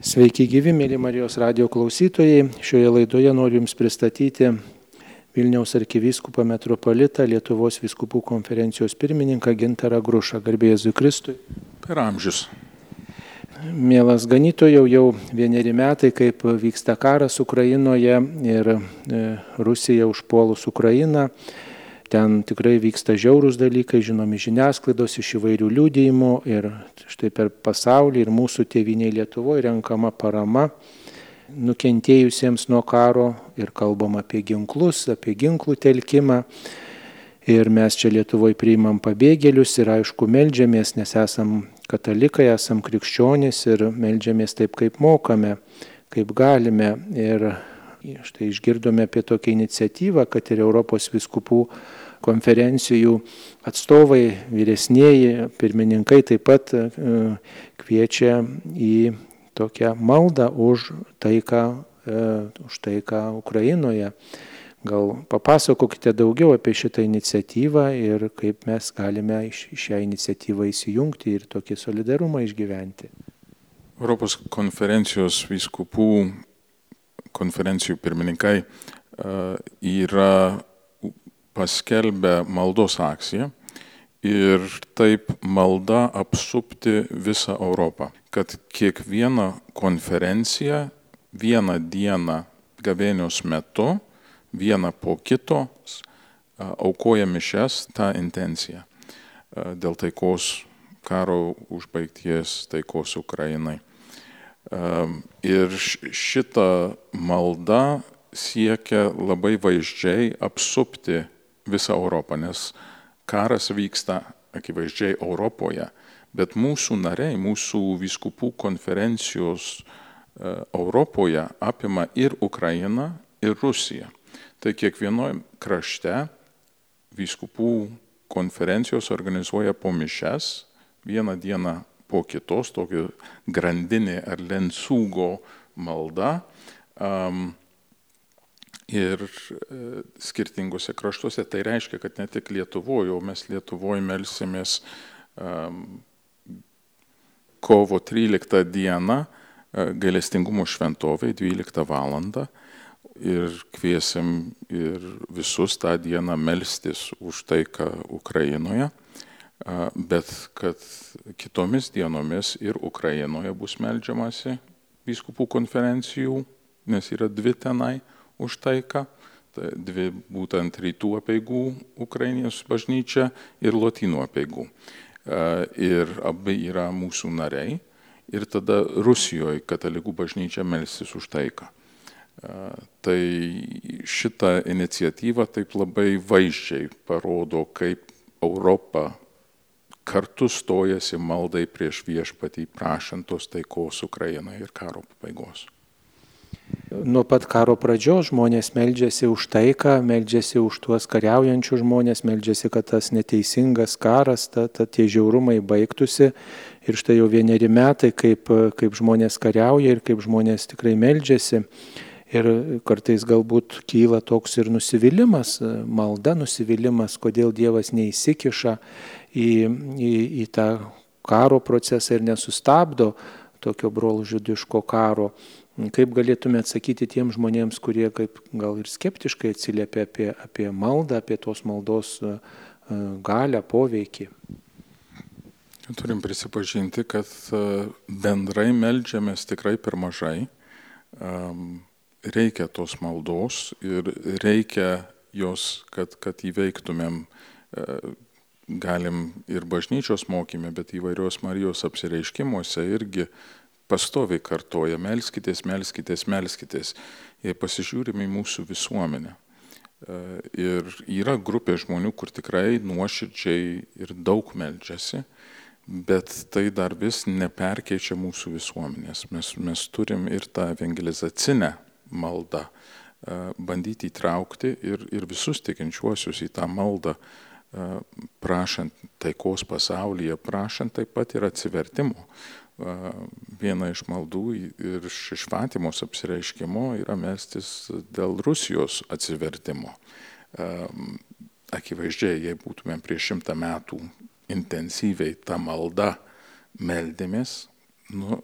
Sveiki gyvi, mėly Marijos radio klausytojai. Šioje laidoje noriu Jums pristatyti Vilniaus arkivyskupą metropolitą Lietuvos viskupų konferencijos pirmininką Gintarą Grušą. Garbėjai Kristui. Per amžius. Mielas ganytojau, jau vieneri metai, kaip vyksta karas Ukrainoje ir e, Rusija užpuolus Ukrainą. Ten tikrai vyksta žiaurūs dalykai, žinomi žiniasklaidos iš įvairių liūdėjimų ir štai per pasaulį ir mūsų tėviniai Lietuvoje renkama parama nukentėjusiems nuo karo ir kalbam apie ginklus, apie ginklų telkimą. Ir mes čia Lietuvoje priimam pabėgėlius ir aišku melžiamės, nes esam katalikai, esam krikščionys ir melžiamės taip, kaip mokame, kaip galime. Ir Štai išgirdome apie tokią iniciatyvą, kad ir Europos viskupų konferencijų atstovai, vyresnėji, pirmininkai taip pat e, kviečia į tokią maldą už taiką, e, už taiką Ukrainoje. Gal papasakokite daugiau apie šitą iniciatyvą ir kaip mes galime šią iniciatyvą įsijungti ir tokį solidarumą išgyventi. Europos konferencijos vyskupų konferencijų pirmininkai e, yra paskelbę maldos akciją ir taip malda apsupti visą Europą, kad kiekviena konferencija vieną dieną gavėnios metu, vieną po kitos, e, aukoja mišes tą intenciją dėl taikos karo užbaigties, taikos Ukrainai. Ir šita malda siekia labai vaizdžiai apsupti visą Europą, nes karas vyksta akivaizdžiai Europoje, bet mūsų nariai, mūsų viskupų konferencijos Europoje apima ir Ukrainą, ir Rusiją. Tai kiekvienoje krašte viskupų konferencijos organizuoja po mišes, vieną dieną po kitos, tokio grandinė ar lencūgo malda. Um, ir e, skirtingose kraštuose. Tai reiškia, kad ne tik Lietuvoje, o mes Lietuvoje melsimės kovo 13 dieną uh, gailestingumo šventovai 12 val. ir kviesim ir visus tą dieną melstis už taiką Ukrainoje bet kad kitomis dienomis ir Ukrainoje bus melžiamasi vyskupų konferencijų, nes yra dvi tenai už taiką, tai dvi būtent rytų apieigų Ukrainijos bažnyčia ir lotynų apieigų. Ir abi yra mūsų nariai. Ir tada Rusijoje katalikų bažnyčia melsis už taiką. Tai šitą iniciatyvą taip labai vaizdžiai parodo, kaip Europa kartu stojasi maldai prieš viešpatį, prašant tos taikos Ukrainoje ir karo pabaigos. Nuo pat karo pradžios žmonės meldžiasi už taiką, meldžiasi už tuos kariaujančius žmonės, meldžiasi, kad tas neteisingas karas, ta, ta, tie žiaurumai baigtųsi. Ir štai jau vieneri metai, kaip, kaip žmonės kariauja ir kaip žmonės tikrai meldžiasi. Ir kartais galbūt kyla toks ir nusivylimas, malda nusivylimas, kodėl Dievas neįsikiša į, į, į tą karo procesą ir nesustabdo tokio brolžudiško karo. Kaip galėtume atsakyti tiem žmonėms, kurie kaip gal ir skeptiškai atsiliepia apie, apie maldą, apie tos maldos e, galę, poveikį? Turim prisipažinti, kad e, bendrai melžiamės tikrai per mažai reikia tos maldos ir reikia jos, kad, kad įveiktumėm, e, galim ir bažnyčios mokymė, bet įvairios Marijos apsireiškimuose irgi pastoviai kartoja, melskitės, melskitės, melskitės. Jei pasižiūrime į mūsų visuomenę. E, ir yra grupė žmonių, kur tikrai nuoširdžiai ir daug melžiasi, bet tai dar vis neperkeičia mūsų visuomenės. Mes, mes turim ir tą evangelizacinę maldą, e, bandyti įtraukti ir, ir visus tikinčiuosius į tą maldą, e, prašant taikos pasaulyje, prašant taip pat ir atsivertimo. E, viena iš maldų ir iš Fatimos apsireiškimo yra melstis dėl Rusijos atsivertimo. Akivaizdžiai, jei būtumėm prieš šimtą metų intensyviai tą maldą meldėmės, nu,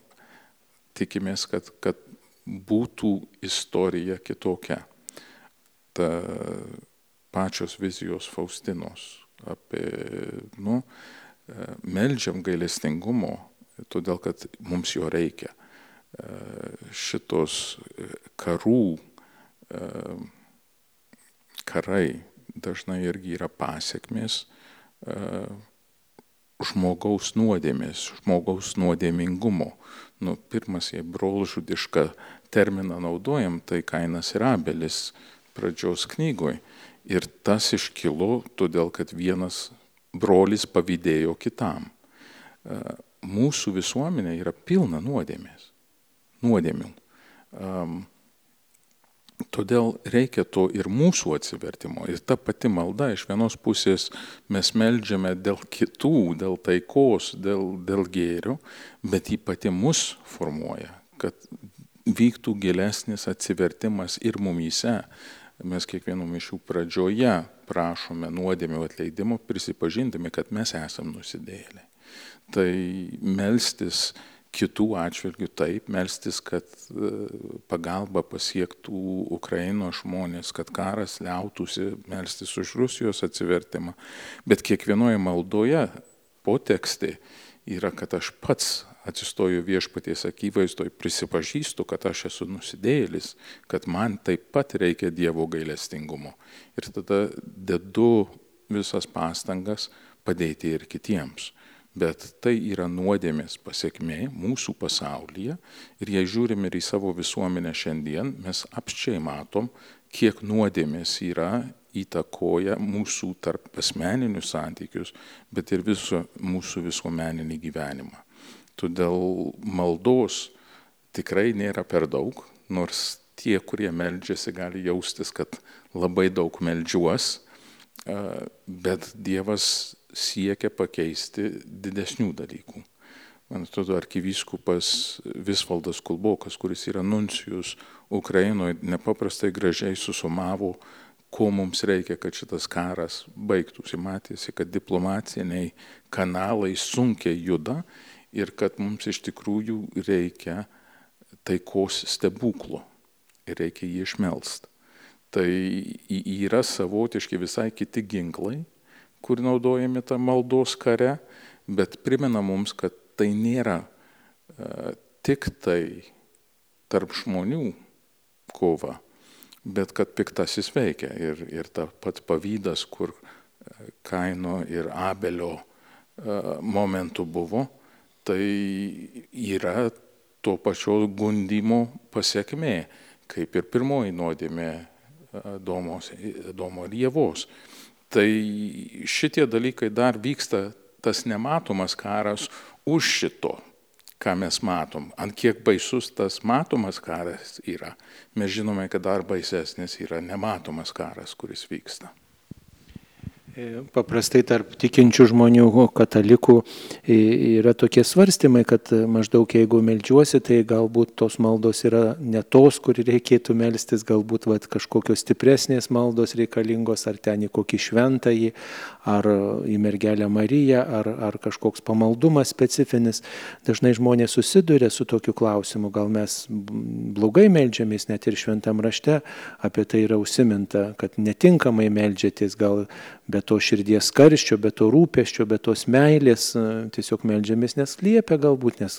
tikimės, kad, kad būtų istorija kitokia. Ta pačios vizijos Faustinos apie, nu, meldžiam gailestingumo, todėl kad mums jo reikia. Šitos karų, karai dažnai irgi yra pasiekmės žmogaus nuodėmės, žmogaus nuodėmingumo. Nu, pirmas, jei brolžudišką terminą naudojam, tai Kainas ir Abelis pradžios knygoje. Ir tas iškilo todėl, kad vienas brolis pavydėjo kitam. Mūsų visuomenė yra pilna nuodėmės, nuodėmių. Todėl reikia to ir mūsų atsivertimo. Ir ta pati malda iš vienos pusės mes melžiame dėl kitų, dėl taikos, dėl, dėl gėrio, bet ji pati mus formuoja, kad vyktų gilesnis atsivertimas ir mumyse. Mes kiekvienų mišių pradžioje prašome nuodėmių atleidimo, prisipažindami, kad mes esam nusidėlę. Tai melstis kitų atžvilgių taip, melstis, kad e, pagalba pasiektų Ukrainos žmonės, kad karas liautųsi, melstis už Rusijos atsivertimą. Bet kiekvienoje maldoje potekstė yra, kad aš pats atsistoju viešpaties akivaizdoj, prisipažįstu, kad aš esu nusidėjėlis, kad man taip pat reikia Dievo gailestingumo. Ir tada dedu visas pastangas padėti ir kitiems bet tai yra nuodėmės pasiekmė mūsų pasaulyje ir jei žiūrim ir į savo visuomenę šiandien, mes apščiai matom, kiek nuodėmės yra įtakoja mūsų tarp asmeninius santykius, bet ir viso mūsų visuomeninį gyvenimą. Todėl maldos tikrai nėra per daug, nors tie, kurie meldžiasi, gali jaustis, kad labai daug meldžiuos, bet Dievas siekia pakeisti didesnių dalykų. Man atrodo, arkivyskupas Visvaldas Kulbokas, kuris yra nuncijus Ukrainoje, nepaprastai gražiai susumavo, ko mums reikia, kad šitas karas baigtųsi. Matėsi, kad diplomatiniai kanalai sunkiai juda ir kad mums iš tikrųjų reikia taikos stebuklo ir reikia jį išmelst. Tai yra savotiški visai kiti ginklai, kur naudojami tą maldos kare, bet primena mums, kad tai nėra e, tik tai tarp žmonių kova, bet kad piktasis veikia ir, ir ta pats pavydas, kur e, Kaino ir Abelio e, momentų buvo, tai yra to pačio gundimo pasiekmė, kaip ir pirmoji nuodėmė Domos, Domo ir Jėvos. Tai šitie dalykai dar vyksta, tas nematomas karas už šito, ką mes matom. Ant kiek baisus tas matomas karas yra, mes žinome, kad dar baisesnis yra nematomas karas, kuris vyksta. Paprastai tarp tikinčių žmonių, katalikų yra tokie svarstymai, kad maždaug jeigu melžiuosi, tai galbūt tos maldos yra ne tos, kur reikėtų melstis, galbūt vat, kažkokios stipresnės maldos reikalingos, ar ten į kokį šventąjį, ar į mergelę Mariją, ar, ar kažkoks pamaldumas specifinis. Dažnai žmonės susiduria su tokiu klausimu, gal mes blogai melžiamės, net ir šventam rašte apie tai yra užsiminta, kad netinkamai melžiatės, gal bet to širdies karščio, be to rūpeščio, be tos meilės, e, tiesiog melžiamės, nes liepia galbūt, nes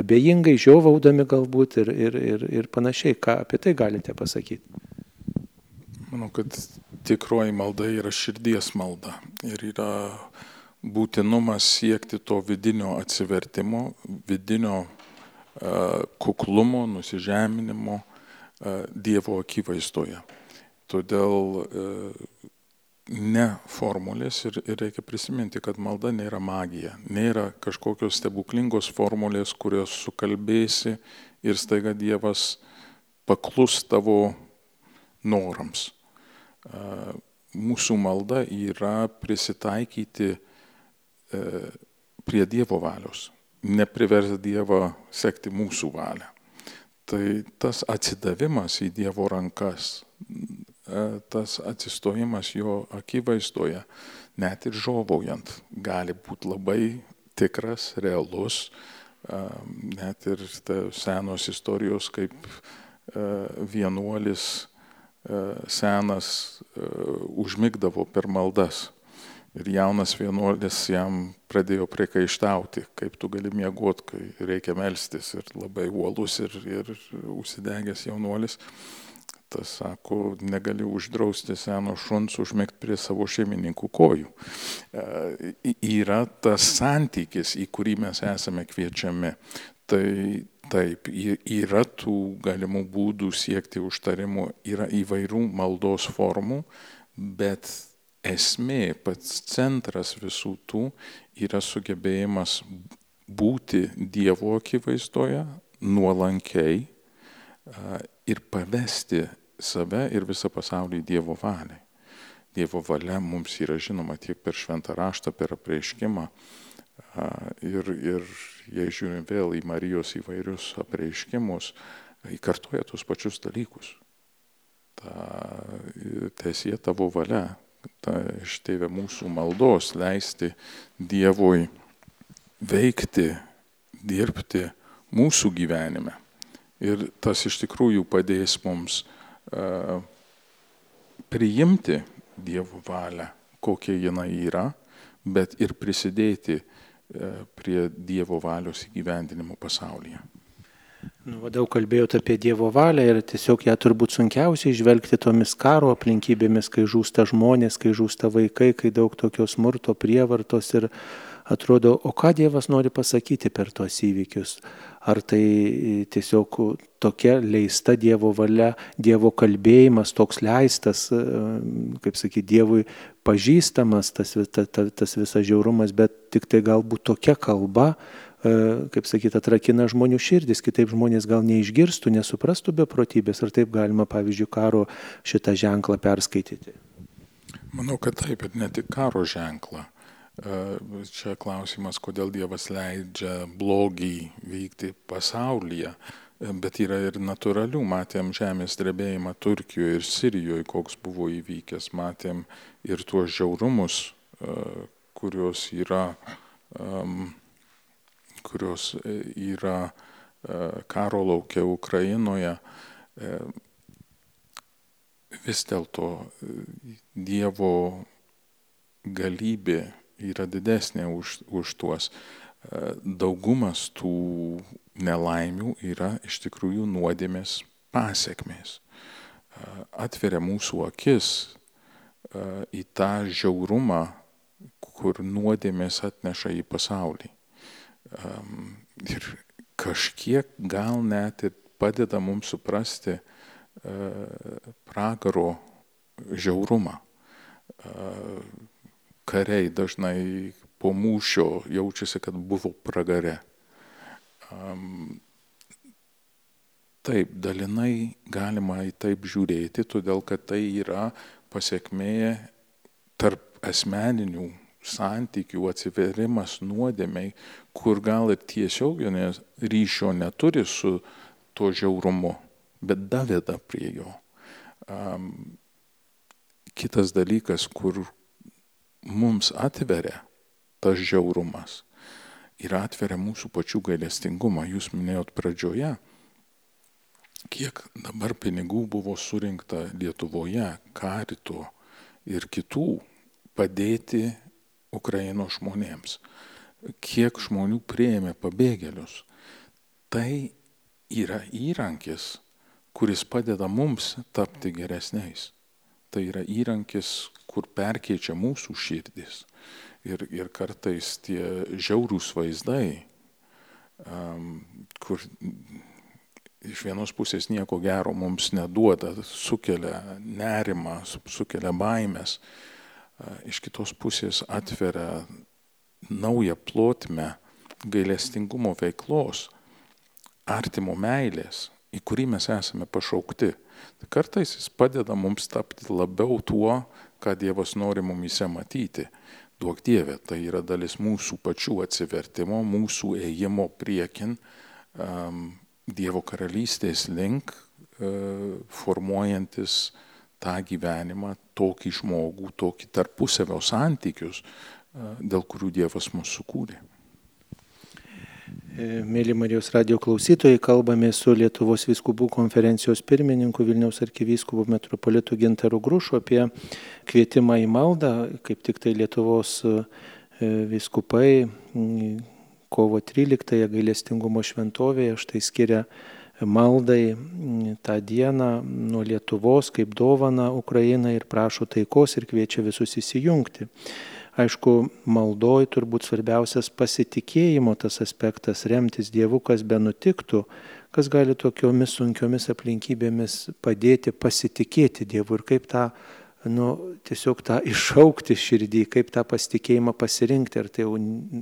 abejingai žiovaudami galbūt ir, ir, ir, ir panašiai. Ką apie tai galite pasakyti? Manau, kad tikroji malda yra širdies malda ir yra būtinumas siekti to vidinio atsivertimo, vidinio uh, kuklumo, nusižeminimo Dievo akivaizdoje. Todėl ne formulės ir, ir reikia prisiminti, kad malda nėra magija, nėra kažkokios stebuklingos formulės, kurios sukalbėsi ir staiga Dievas paklus tavo norams. Mūsų malda yra prisitaikyti prie Dievo valios, nepriversti Dievą sekti mūsų valią. Tai tas atsidavimas į Dievo rankas, E, tas atsistojimas jo akivaizdoje, net ir žovaujant, gali būti labai tikras, realus, net ir senos istorijos, kaip vienuolis senas užmigdavo per maldas. Ir jaunas vienuolis jam pradėjo priekaištauti, kaip tu gali miegoti, kai reikia melstis ir labai uolus ir, ir užsidegęs jaunuolis tas sako, negali uždrausti seno šuns užmėgti prie savo šeimininkų kojų. E, yra tas santykis, į kurį mes esame kviečiami. Tai taip, yra tų galimų būdų siekti užtarimų, yra įvairių maldos formų, bet esmė, pats centras visų tų yra sugebėjimas būti Dievo akivaizdoje nuolankiai ir pavesti save ir visą pasaulį Dievo valiai. Dievo valia mums yra žinoma tiek per šventą raštą, per apreiškimą. Ir, ir jei žiūrim vėl į Marijos įvairius apreiškimus, įkartoja tuos pačius dalykus. Ta, tiesie tavo valia, ta iš tėvė mūsų maldos leisti Dievui veikti, dirbti mūsų gyvenime. Ir tas iš tikrųjų padės mums priimti Dievo valią, kokia jinai yra, bet ir prisidėti prie Dievo valios įgyvendinimo pasaulyje. Nu, daug kalbėjote apie Dievo valią ir tiesiog ją turbūt sunkiausiai išvelgti tomis karo aplinkybėmis, kai žūsta žmonės, kai žūsta vaikai, kai daug tokios smurto, prievartos ir atrodo, o ką Dievas nori pasakyti per tuos įvykius? ar tai tiesiog tokia leista Dievo valia, Dievo kalbėjimas, toks leistas, e, kaip sakyti, Dievui pažįstamas tas, ta, ta, tas visas žiaurumas, bet tik tai galbūt tokia kalba, e, kaip sakyti, atrakina žmonių širdis, kitaip žmonės gal neišgirstų, nesuprastų beprotybės, ar taip galima, pavyzdžiui, karo šitą ženklą perskaityti. Manau, kad taip, bet ne tik karo ženklą. Čia klausimas, kodėl Dievas leidžia blogį vykti pasaulyje, bet yra ir natūralių. Matėm žemės drebėjimą Turkijoje ir Sirijoje, koks buvo įvykęs, matėm ir tuos žiaurumus, kurios yra, kurios yra karo laukia Ukrainoje. Vis dėlto Dievo galybė yra didesnė už, už tuos. E, daugumas tų nelaimių yra iš tikrųjų nuodėmės pasiekmės. E, atveria mūsų akis e, į tą žiaurumą, kur nuodėmės atneša į pasaulį. Ir kažkiek gal net ir padeda mums suprasti pragaro žiaurumą kariai dažnai po mūšio jaučiasi, kad buvo pragare. Taip, dalinai galima į taip žiūrėti, todėl kad tai yra pasiekmė tarp asmeninių santykių atsiverimas nuodėmiai, kur gal ir tiesioginės ryšio neturi su to žiaurumu, bet daveda prie jo. Um, kitas dalykas, kur, mums atveria tas žiaurumas ir atveria mūsų pačių gailestingumą. Jūs minėjot pradžioje, kiek dabar pinigų buvo surinkta Lietuvoje, karito ir kitų padėti Ukrainos žmonėms. Kiek žmonių prieėmė pabėgėlius. Tai yra įrankis, kuris padeda mums tapti geresniais. Tai yra įrankis, kur perkeičia mūsų širdis. Ir, ir kartais tie žiaurūs vaizdai, um, kur iš vienos pusės nieko gero mums neduoda, sukelia nerimą, sukelia baimės, iš kitos pusės atveria naują plotmę gailestingumo veiklos, artimo meilės, į kurį mes esame pašaukti. Tai kartais jis padeda mums tapti labiau tuo, ką Dievas nori mumise matyti. Duok Dieve, tai yra dalis mūsų pačių atsivertimo, mūsų ėjimo priekin um, Dievo karalystės link, uh, formuojantis tą gyvenimą, tokį žmogų, tokį tarpusavio santykius, uh, dėl kurių Dievas mus sukūrė. E, mėly Marijos radio klausytojai, kalbame su Lietuvos viskubų konferencijos pirmininku Vilniaus arkivyskupu metropolitu Gintaru Grušu apie kvietimą į maldą, kaip tik tai Lietuvos e, viskupai kovo 13-ąją gailestingumo šventovėje štai skiria maldai tą dieną nuo Lietuvos kaip dovana Ukrainai ir prašo taikos ir kviečia visus įsijungti. Aišku, maldoj turbūt svarbiausias pasitikėjimo tas aspektas, remtis Dievu, kas be nutiktų, kas gali tokiomis sunkiomis aplinkybėmis padėti pasitikėti Dievu ir kaip tą nu, tiesiog tą iššaukti širdį, kaip tą pasitikėjimą pasirinkti, ar tai jau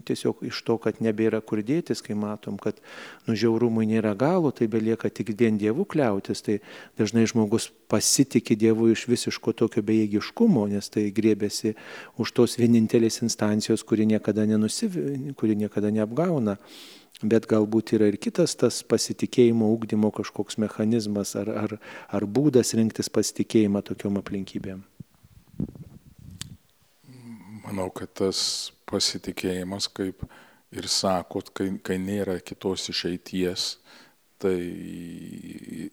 tiesiog iš to, kad nebėra kur dėtis, kai matom, kad nužiaurumui nėra galo, tai belieka tik vien dievų kliautis, tai dažnai žmogus pasitikė dievu iš visiško tokio bejėgiškumo, nes tai grėbėsi už tos vienintelės instancijos, kuri niekada, nenusiv... kuri niekada neapgauna. Bet galbūt yra ir kitas tas pasitikėjimo ūkdymo kažkoks mechanizmas ar, ar, ar būdas rinktis pasitikėjimą tokiom aplinkybėm. Manau, kad tas pasitikėjimas, kaip ir sakot, kai, kai nėra kitos išeities, tai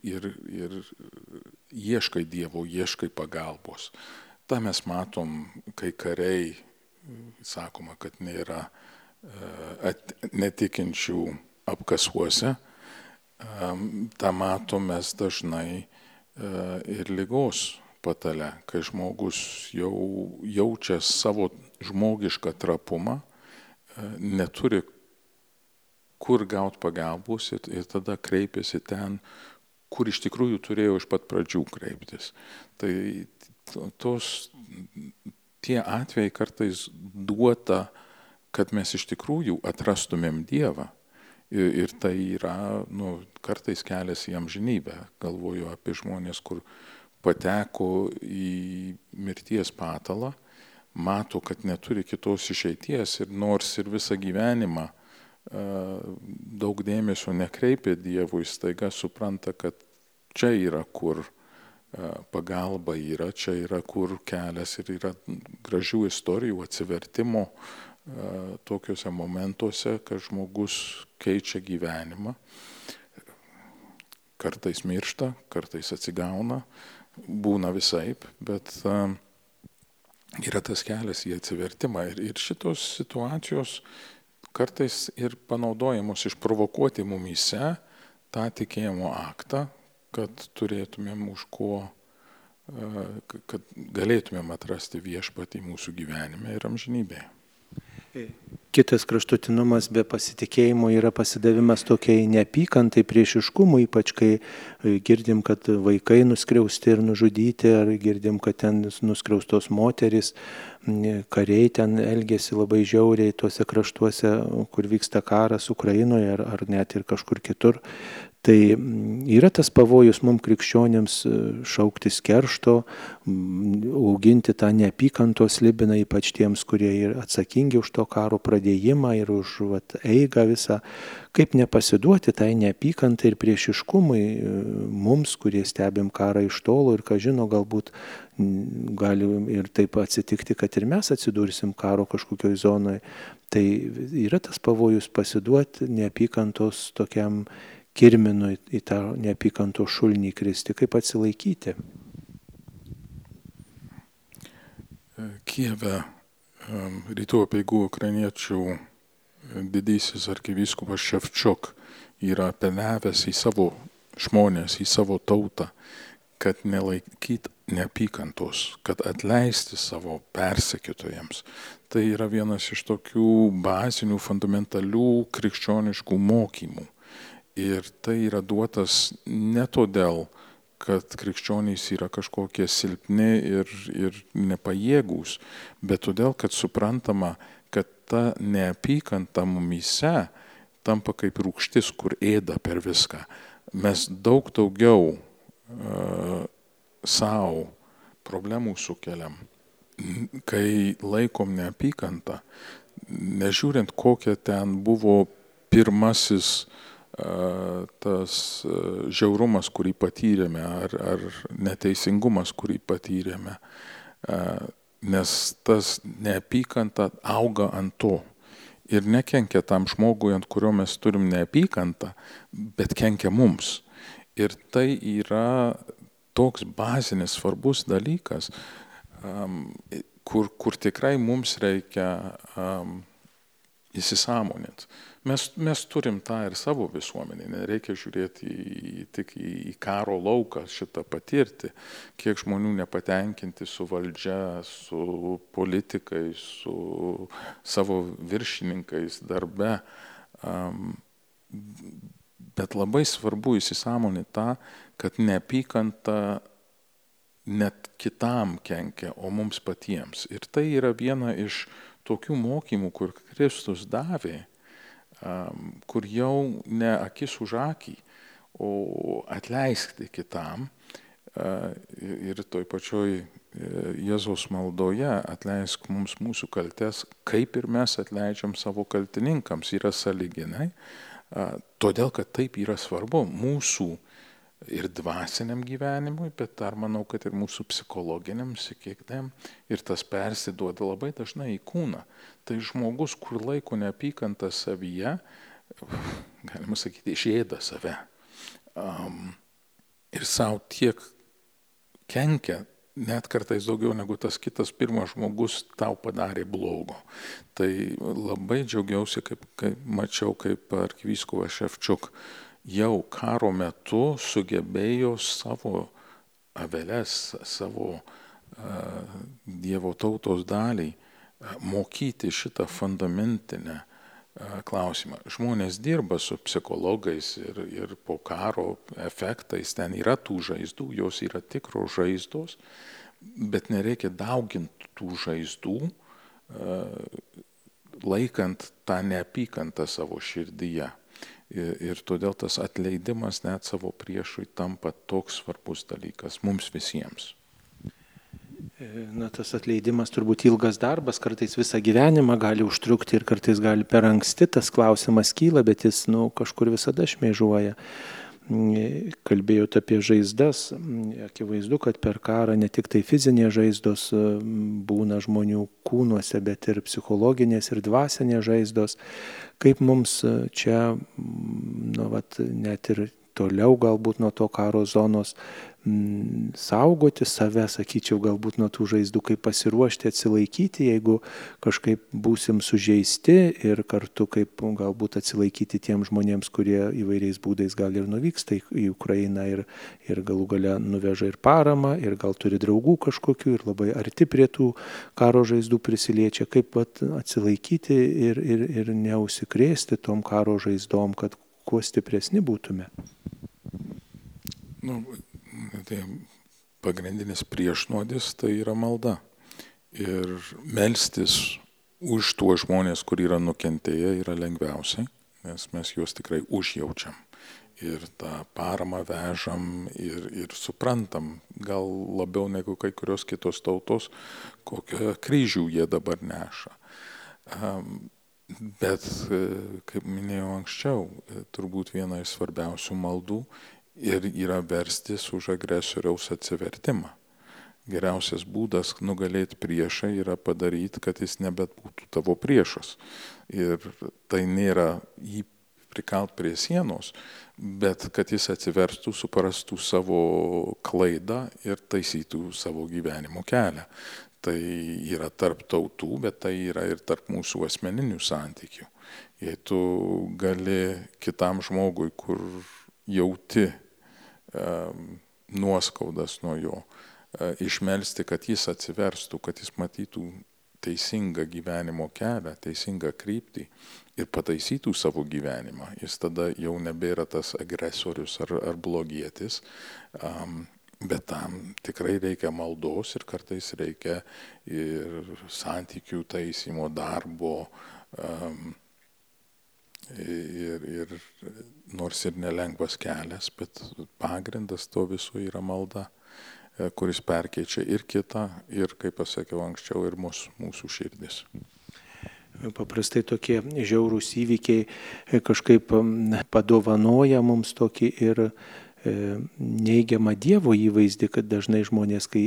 ir, ir ieškai Dievo, ieškai pagalbos. Ta mes matom, kai kariai, sakoma, kad nėra netikinčių apkasuose. Ta matom mes dažnai ir lygos patale, kai žmogus jau jaučia savo žmogišką trapumą, neturi kur gauti pagalbos ir, ir tada kreipiasi ten, kur iš tikrųjų turėjo iš pat pradžių kreiptis. Tai tos, tie atvejai kartais duota uh, kad mes iš tikrųjų atrastumėm Dievą. Ir, ir tai yra, nu, kartais kelias į amžinybę. Galvoju apie žmonės, kur pateko į mirties patalą, mato, kad neturi kitos išeities ir nors ir visą gyvenimą daug dėmesio nekreipia Dievui, staiga supranta, kad čia yra kur pagalba yra, čia yra kur kelias ir yra gražių istorijų atsivertimo, tokiuose momentuose, kad žmogus keičia gyvenimą, kartais miršta, kartais atsigauna, būna visaip, bet yra tas kelias į atsivertimą. Ir, ir šitos situacijos kartais ir panaudojamos išprovokuoti mumyse tą tikėjimo aktą, kad turėtumėm už ko, kad galėtumėm atrasti viešpatį mūsų gyvenime ir amžinybėje. Kitas kraštutinumas be pasitikėjimo yra pasidavimas tokiai neapykantai, priešiškumui, ypač kai e, girdim, kad vaikai nuskriausti ir nužudyti, ar girdim, kad ten nuskriaustos moteris, kariai ten elgesi labai žiauriai tuose kraštuose, kur vyksta karas Ukrainoje ar, ar net ir kažkur kitur. Tai yra tas pavojus mums krikščionėms e, šauktis keršto, auginti tą neapykantos libiną, ypač tiems, kurie yra atsakingi už to karo pradėjimą ir už vat, eigą visą, kaip nepasiduoti tai neapykantai ir priešiškumui e, mums, kurie stebim karą iš tolo ir, ką žino, galbūt gali ir taip atsitikti, kad ir mes atsidursim karo kažkokioj zonoje. Tai yra tas pavojus pasiduoti neapykantos tokiam kirminui į tą neapykanto šulnį kristi, kaip atsilaikyti. Kijeve rytų apieigų ukrainiečių didysis arkivyskupas Ševčiuk yra apeliavęs į savo žmonės, į savo tautą, kad nelaikyt neapykantos, kad atleisti savo persekiotojams. Tai yra vienas iš tokių bazinių, fundamentalių krikščioniškų mokymų. Ir tai yra duotas ne todėl, kad krikščionys yra kažkokie silpni ir, ir nepajėgūs, bet todėl, kad suprantama, kad ta neapykanta mumyse tampa kaip rūkštis, kur ėda per viską. Mes daug daugiau uh, savo problemų sukeliam, kai laikom neapykantą, nežiūrint kokia ten buvo pirmasis uh, tas žiaurumas, kurį patyrėme, ar, ar neteisingumas, kurį patyrėme, nes tas neapykanta auga ant to. ir nekenkia tam žmogui, ant kurio mes turim neapykantą, bet kenkia mums. Ir tai yra toks bazinis svarbus dalykas, kur, kur tikrai mums reikia įsisamoninti. Mes, mes turim tą ir savo visuomenį, nereikia žiūrėti į, tik į, į karo lauką šitą patirti, kiek žmonių nepatenkinti su valdžia, su politikais, su savo viršininkais darbe. Um, bet labai svarbu įsisamoninti tą, kad neapykanta net kitam kenkia, o mums patiems. Ir tai yra viena iš tokių mokymų, kur Kristus davė kur jau ne akis už akį, o atleiskti kitam. Ir toj pačioj e, Jėzaus maldoje atleisk mums mūsų kaltes, kaip ir mes atleidžiam savo kaltininkams, yra saliginai, todėl kad taip yra svarbu mūsų ir dvasiniam gyvenimui, bet dar manau, kad ir mūsų psichologiniam, sakykime, ir tas persiduoda labai dažnai į kūną. Tai žmogus, kur laiko neapykantą savyje, galima sakyti, išėda save. Um, ir savo tiek kenkia, net kartais daugiau negu tas kitas pirmas žmogus tau padarė blogo. Tai labai džiaugiausi, kaip, kaip mačiau, kaip arkivyskovas Ševčiuk jau karo metu sugebėjo savo aveles, savo uh, Dievo tautos daliai uh, mokyti šitą fundamentinę uh, klausimą. Žmonės dirba su psichologais ir, ir po karo efektais, ten yra tų žaizdų, jos yra tikros žaizdos, bet nereikia dauginti tų žaizdų, laikant tą neapykantą savo širdyje. Ir, todėl tas atleidimas net savo priešui tampa toks svarbus dalykas mums visiems. Na, tas atleidimas turbūt ilgas darbas, kartais visą gyvenimą gali užtrukti ir kartais gali per anksti tas klausimas kyla, bet jis, nu, kažkur visada šmėžuoja kalbėjot apie žaizdas, akivaizdu, kad per karą ne tik tai fizinės žaizdos būna žmonių kūnuose, bet ir psichologinės ir dvasinės žaizdos. Kaip mums čia, nu, vat, net ir toliau galbūt nuo to karo zonos Mm, saugoti save, sakyčiau, galbūt nuo tų žaizdų, kaip pasiruošti atsilaikyti, jeigu kažkaip būsim sužeisti ir kartu kaip galbūt atsilaikyti tiem žmonėms, kurie įvairiais būdais gal ir nuvyksta į Ukrainą ir, ir galų gale nuveža ir paramą, ir gal turi draugų kažkokių ir labai arti prie tų karo žaizdų prisiliečia, kaip pat atsilaikyti ir, ir, ir neusikrėsti tom karo žaizdom, kad kuo stipresni būtume. Nu, tai pagrindinis priešnuodis tai yra malda. Ir melstis už tuos žmonės, kur yra nukentėję, yra lengviausiai, nes mes juos tikrai užjaučiam. Ir tą paramą vežam ir, ir suprantam, gal labiau negu kai kurios kitos tautos, kokią kryžių jie dabar neša. Bet, kaip minėjau anksčiau, turbūt viena iš svarbiausių maldų ir yra verstis už agresoriaus atsivertimą. Geriausias būdas nugalėti priešą yra padaryti, kad jis nebet būtų tavo priešas. Ir tai nėra jį prikalt prie sienos, bet kad jis atsiverstų, suprastų savo klaidą ir taisytų savo gyvenimo kelią. Tai yra tarp tautų, bet tai yra ir tarp mūsų asmeninių santykių. Jei tu gali kitam žmogui, kur jauti nuoskaudas nuo jo, e, išmelsti, kad jis atsiverstų, kad jis matytų teisingą gyvenimo kelią, teisingą kryptį ir pataisytų savo gyvenimą. Jis tada jau nebėra tas agresorius ar, ar blogietis, um, bet tam tikrai reikia maldos ir kartais reikia ir santykių taisymo darbo. Um, ir, ir nors ir nelengvas kelias, bet pagrindas to viso yra malda, e, kuris perkeičia ir kitą, ir, kaip pasakiau anksčiau, ir mūsų, mūsų širdis. Paprastai tokie žiaurūs įvykiai e, kažkaip padovanoja mums tokį ir neigiamą Dievo įvaizdį, kad dažnai žmonės, kai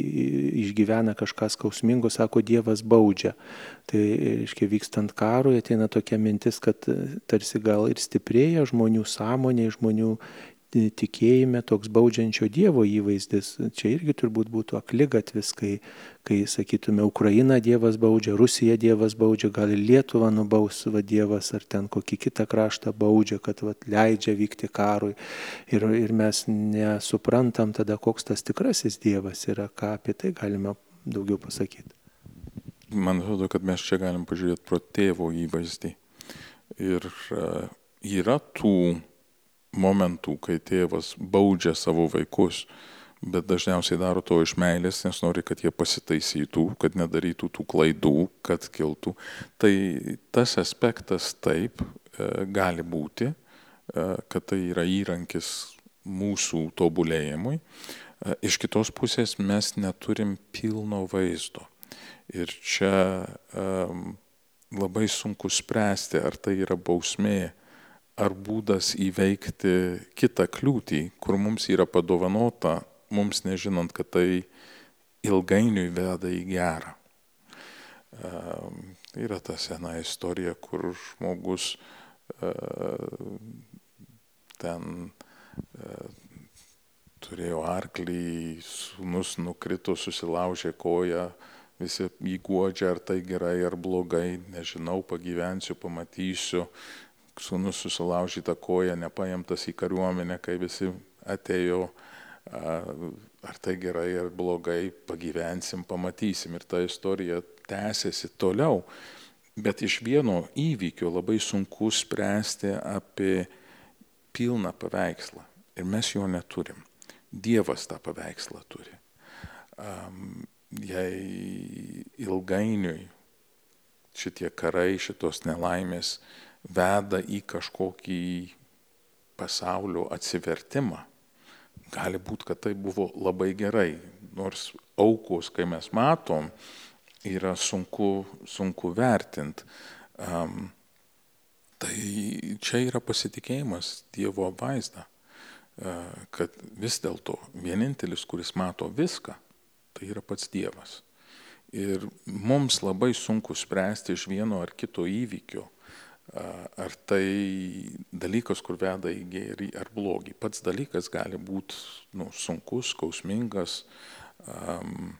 išgyvena kažką skausmingo, sako, Dievas baudžia. Tai, reiškia, vykstant karui ateina tokia mintis, kad tarsi gal ir stiprėja žmonių sąmonė, žmonių tikėjime toks baudžiančio Dievo įvaizdis. Čia irgi turbūt būtų aklygatvis, kai, kai sakytume, Ukraina Dievas baudžia, Rusija Dievas baudžia, gal Lietuva nubaus va Dievas ar ten kokį kitą kraštą baudžia, kad va, leidžia vykti karui. Ir, ir mes nesuprantam tada, koks tas tikrasis Dievas yra, ką apie tai galime daugiau pasakyti. Man atrodo, kad mes čia galim pažiūrėti pro tėvo įvaizdį. Ir uh, yra tų momentų, kai tėvas baudžia savo vaikus, bet dažniausiai daro to iš meilės, nes nori, kad jie pasitaisytų, kad nedarytų tų klaidų, kad kiltų. Tai tas aspektas taip e, gali būti, e, kad tai yra įrankis mūsų tobulėjimui. E, iš kitos pusės mes neturim pilno vaizdo. Ir čia um, labai sunku spręsti, ar tai yra bausmė ar būdas įveikti kitą kliūtį, kur mums yra padovanota, mums nežinant, kad tai ilgainiui veda į gerą. Tai yra ta sena istorija, kur žmogus e, ten e, turėjo arklį, sunus nukrito, susilaužė koją, visi jį guodžia, ar tai gerai ar blogai, nežinau, pagyvensiu, pamatysiu, sūnus susilaužyta koja, nepaimtas į kariuomenę, kai visi atėjo, ar tai gerai ar blogai, pagyvensim, pamatysim. Ir ta istorija tęsiasi toliau. Bet iš vieno įvykio labai sunku spręsti apie pilną paveikslą. Ir mes jo neturim. Dievas tą paveikslą turi. Jei ilgainiui šitie karai, šitos nelaimės veda į kažkokį pasaulio atsivertimą. Gali būti, kad tai buvo labai gerai, nors aukos, kai mes matom, yra sunku, sunku vertinti. Um, tai čia yra pasitikėjimas Dievo vaizdą, uh, kad vis dėlto vienintelis, kuris mato viską, tai yra pats Dievas. Ir mums labai sunku spręsti iš vieno ar kito įvykio, Ar tai dalykas, kur veda į gėrį ar blogį. Pats dalykas gali būti nu, sunkus, skausmingas, um,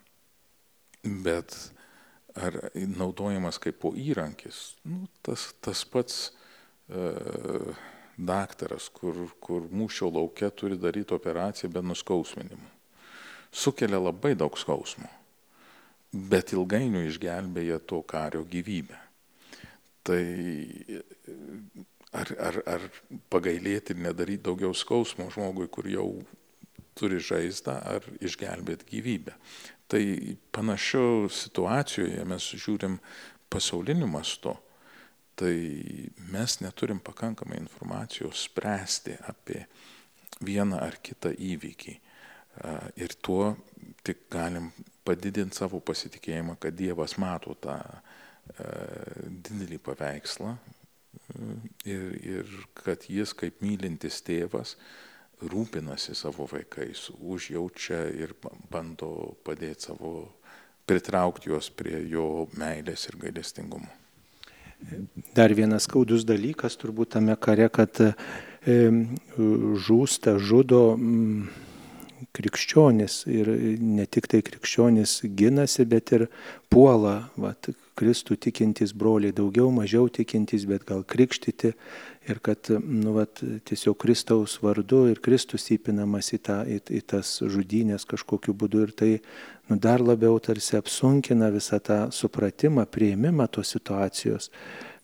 bet ar naudojamas kaip po įrankis. Nu, tas, tas pats uh, daktaras, kur, kur mūšio laukia turi daryti operaciją be nuskausminimų. Sukelia labai daug skausmo, bet ilgainiui išgelbėja to kario gyvybę tai ar, ar, ar pagailėti ir nedaryti daugiau skausmo žmogui, kur jau turi žaizdą, ar išgelbėti gyvybę. Tai panašio situacijoje mes žiūrim pasauliniu mastu, tai mes neturim pakankamai informacijos spręsti apie vieną ar kitą įvykį. Ir tuo tik galim padidinti savo pasitikėjimą, kad Dievas mato tą didelį paveikslą e, ir, ir kad jis kaip mylintis tėvas rūpinasi savo vaikais, užjaučia ir bando padėti savo, pritraukti juos prie jo meilės ir gailestingumo. Dar vienas skaudus dalykas turbūt tame kare, kad e, žūsta, žudo. Krikščionis ir ne tik tai krikščionis ginasi, bet ir puola, vat, Kristų tikintys broliai, daugiau, mažiau tikintys, bet gal krikštyti ir kad nu, vat, tiesiog Kristaus vardu ir Kristus įpinamas į, tą, į, į tas žudynės kažkokiu būdu ir tai nu, dar labiau tarsi apsunkina visą tą supratimą, prieimimą tos situacijos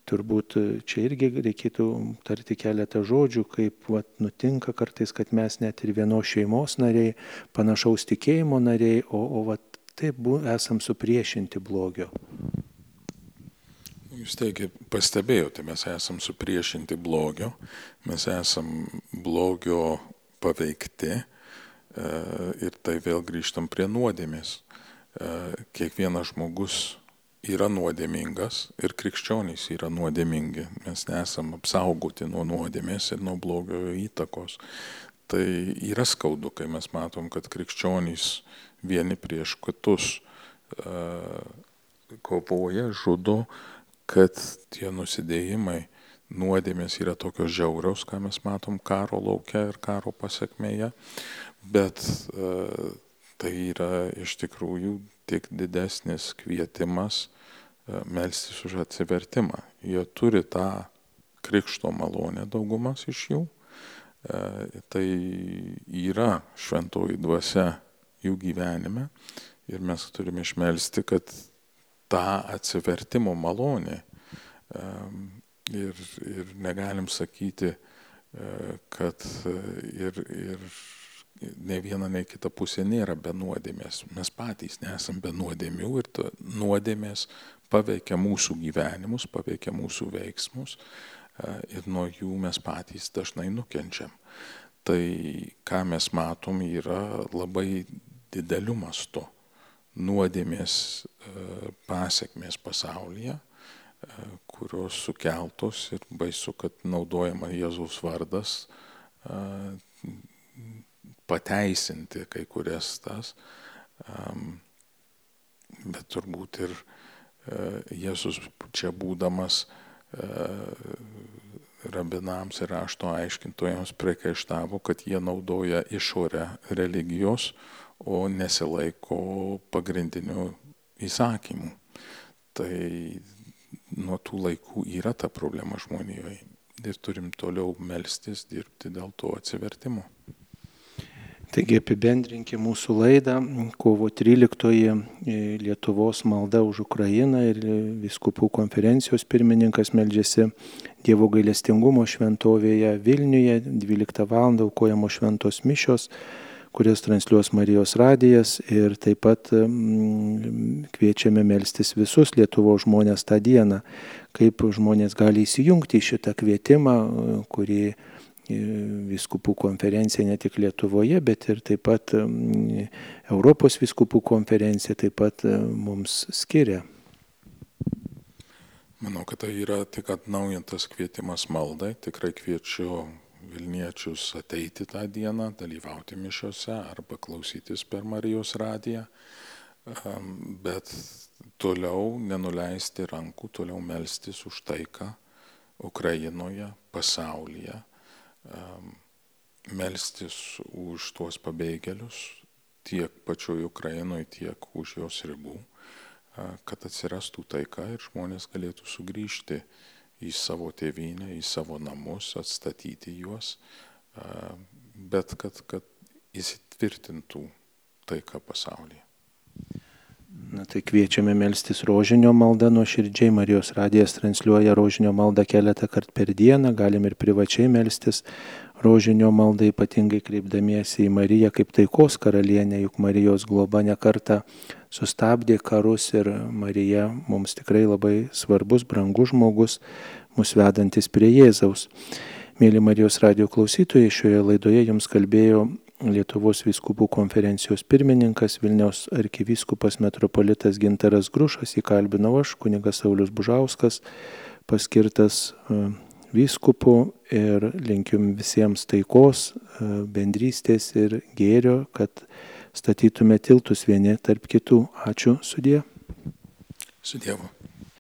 turbūt čia irgi reikėtų tarti keletą žodžių, kaip vat, nutinka kartais, kad mes net ir vienos šeimos nariai, panašaus tikėjimo nariai, o, o vat, taip esam supriešinti blogio. Jūs taigi pastebėjote, mes esam supriešinti blogio, mes esam blogio paveikti e, ir tai vėl grįžtam prie nuodėmės. E, kiekvienas žmogus yra nuodėmingas ir krikščionys yra nuodėmingi. Mes nesam apsaugoti nuo nuodėmės ir nuo blogio įtakos. Tai yra skaudu, kai mes matom, kad krikščionys vieni prieš kitus kovoja, žudo, kad tie nusidėjimai, nuodėmės yra tokios žiaurios, ką mes matom karo laukia ir karo pasiekmėje, bet tai yra iš tikrųjų tik didesnis kvietimas melstis už atsivertimą. Jie turi tą krikšto malonę daugumas iš jų. Tai yra šventoji dvasia jų gyvenime ir mes turime išmelsti, kad tą atsivertimo malonę ir, ir negalim sakyti, kad ir, ir ne viena, ne kita pusė nėra be nuodėmės. Mes patys nesam be nuodėmių ir nuodėmės paveikia mūsų gyvenimus, paveikia mūsų veiksmus ir nuo jų mes patys dažnai nukenčiam. Tai ką mes matom yra labai dideliu mastu nuodėmės pasiekmės pasaulyje, kurios sukeltos ir baisu, kad naudojama Jėzaus vardas pateisinti kai kurias tas, bet turbūt ir Jėzus čia būdamas rabinams ir rašto aiškintojams priekaištavo, kad jie naudoja išorę religijos, o nesilaiko pagrindinių įsakymų. Tai nuo tų laikų yra ta problema žmonijoje ir turim toliau melstis, dirbti dėl to atsivertimo. Taigi apibendrinkime mūsų laidą. Kovo 13 e, Lietuvos malda už Ukrainą ir viskupų konferencijos pirmininkas meldžiasi Dievo gailestingumo šventovėje Vilniuje. 12 val. aukojamo šventos mišios kurias transliuos Marijos radijas ir taip pat kviečiame melstis visus Lietuvo žmonės tą dieną, kaip žmonės gali įsijungti į šitą kvietimą, kurį viskupų konferencija ne tik Lietuvoje, bet ir taip pat Europos viskupų konferencija taip pat mums skiria. Manau, kad tai yra tik atnaujintas kvietimas maldai. Tikrai kviečiu Vilniečius ateiti tą dieną, dalyvauti mišiuose arba klausytis per Marijos radiją. Bet toliau nenuleisti rankų, toliau melstis už taiką Ukrainoje, pasaulyje melstis už tuos pabėgėlius tiek pačioje Ukrainoje, tiek už jos ribų, kad atsirastų taika ir žmonės galėtų sugrįžti į savo tėvynę, į savo namus, atstatyti juos, bet kad, kad įsitvirtintų taika pasaulyje. Na tai kviečiame melstis rožinio maldą nuo širdžiai. Marijos radijas transliuoja rožinio maldą keletą kartų per dieną. Galim ir privačiai melstis rožinio maldą, ypatingai kreipdamiesi į Mariją kaip taikos karalienę, juk Marijos globa nekarta sustabdė karus ir Marija mums tikrai labai svarbus, brangus žmogus, mus vedantis prie Jėzaus. Mėly Marijos radio klausytojai, šioje laidoje jums kalbėjo Lietuvos vyskupų konferencijos pirmininkas Vilniaus arkivyskupas metropolitas Gintaras Grušas, įkalbinau aš, kunigas Saulis Bužauskas, paskirtas e, vyskupu ir linkiu visiems taikos, e, bendrystės ir gėrio, kad statytume tiltus vieni tarp kitų. Ačiū sudė. Su Dievu.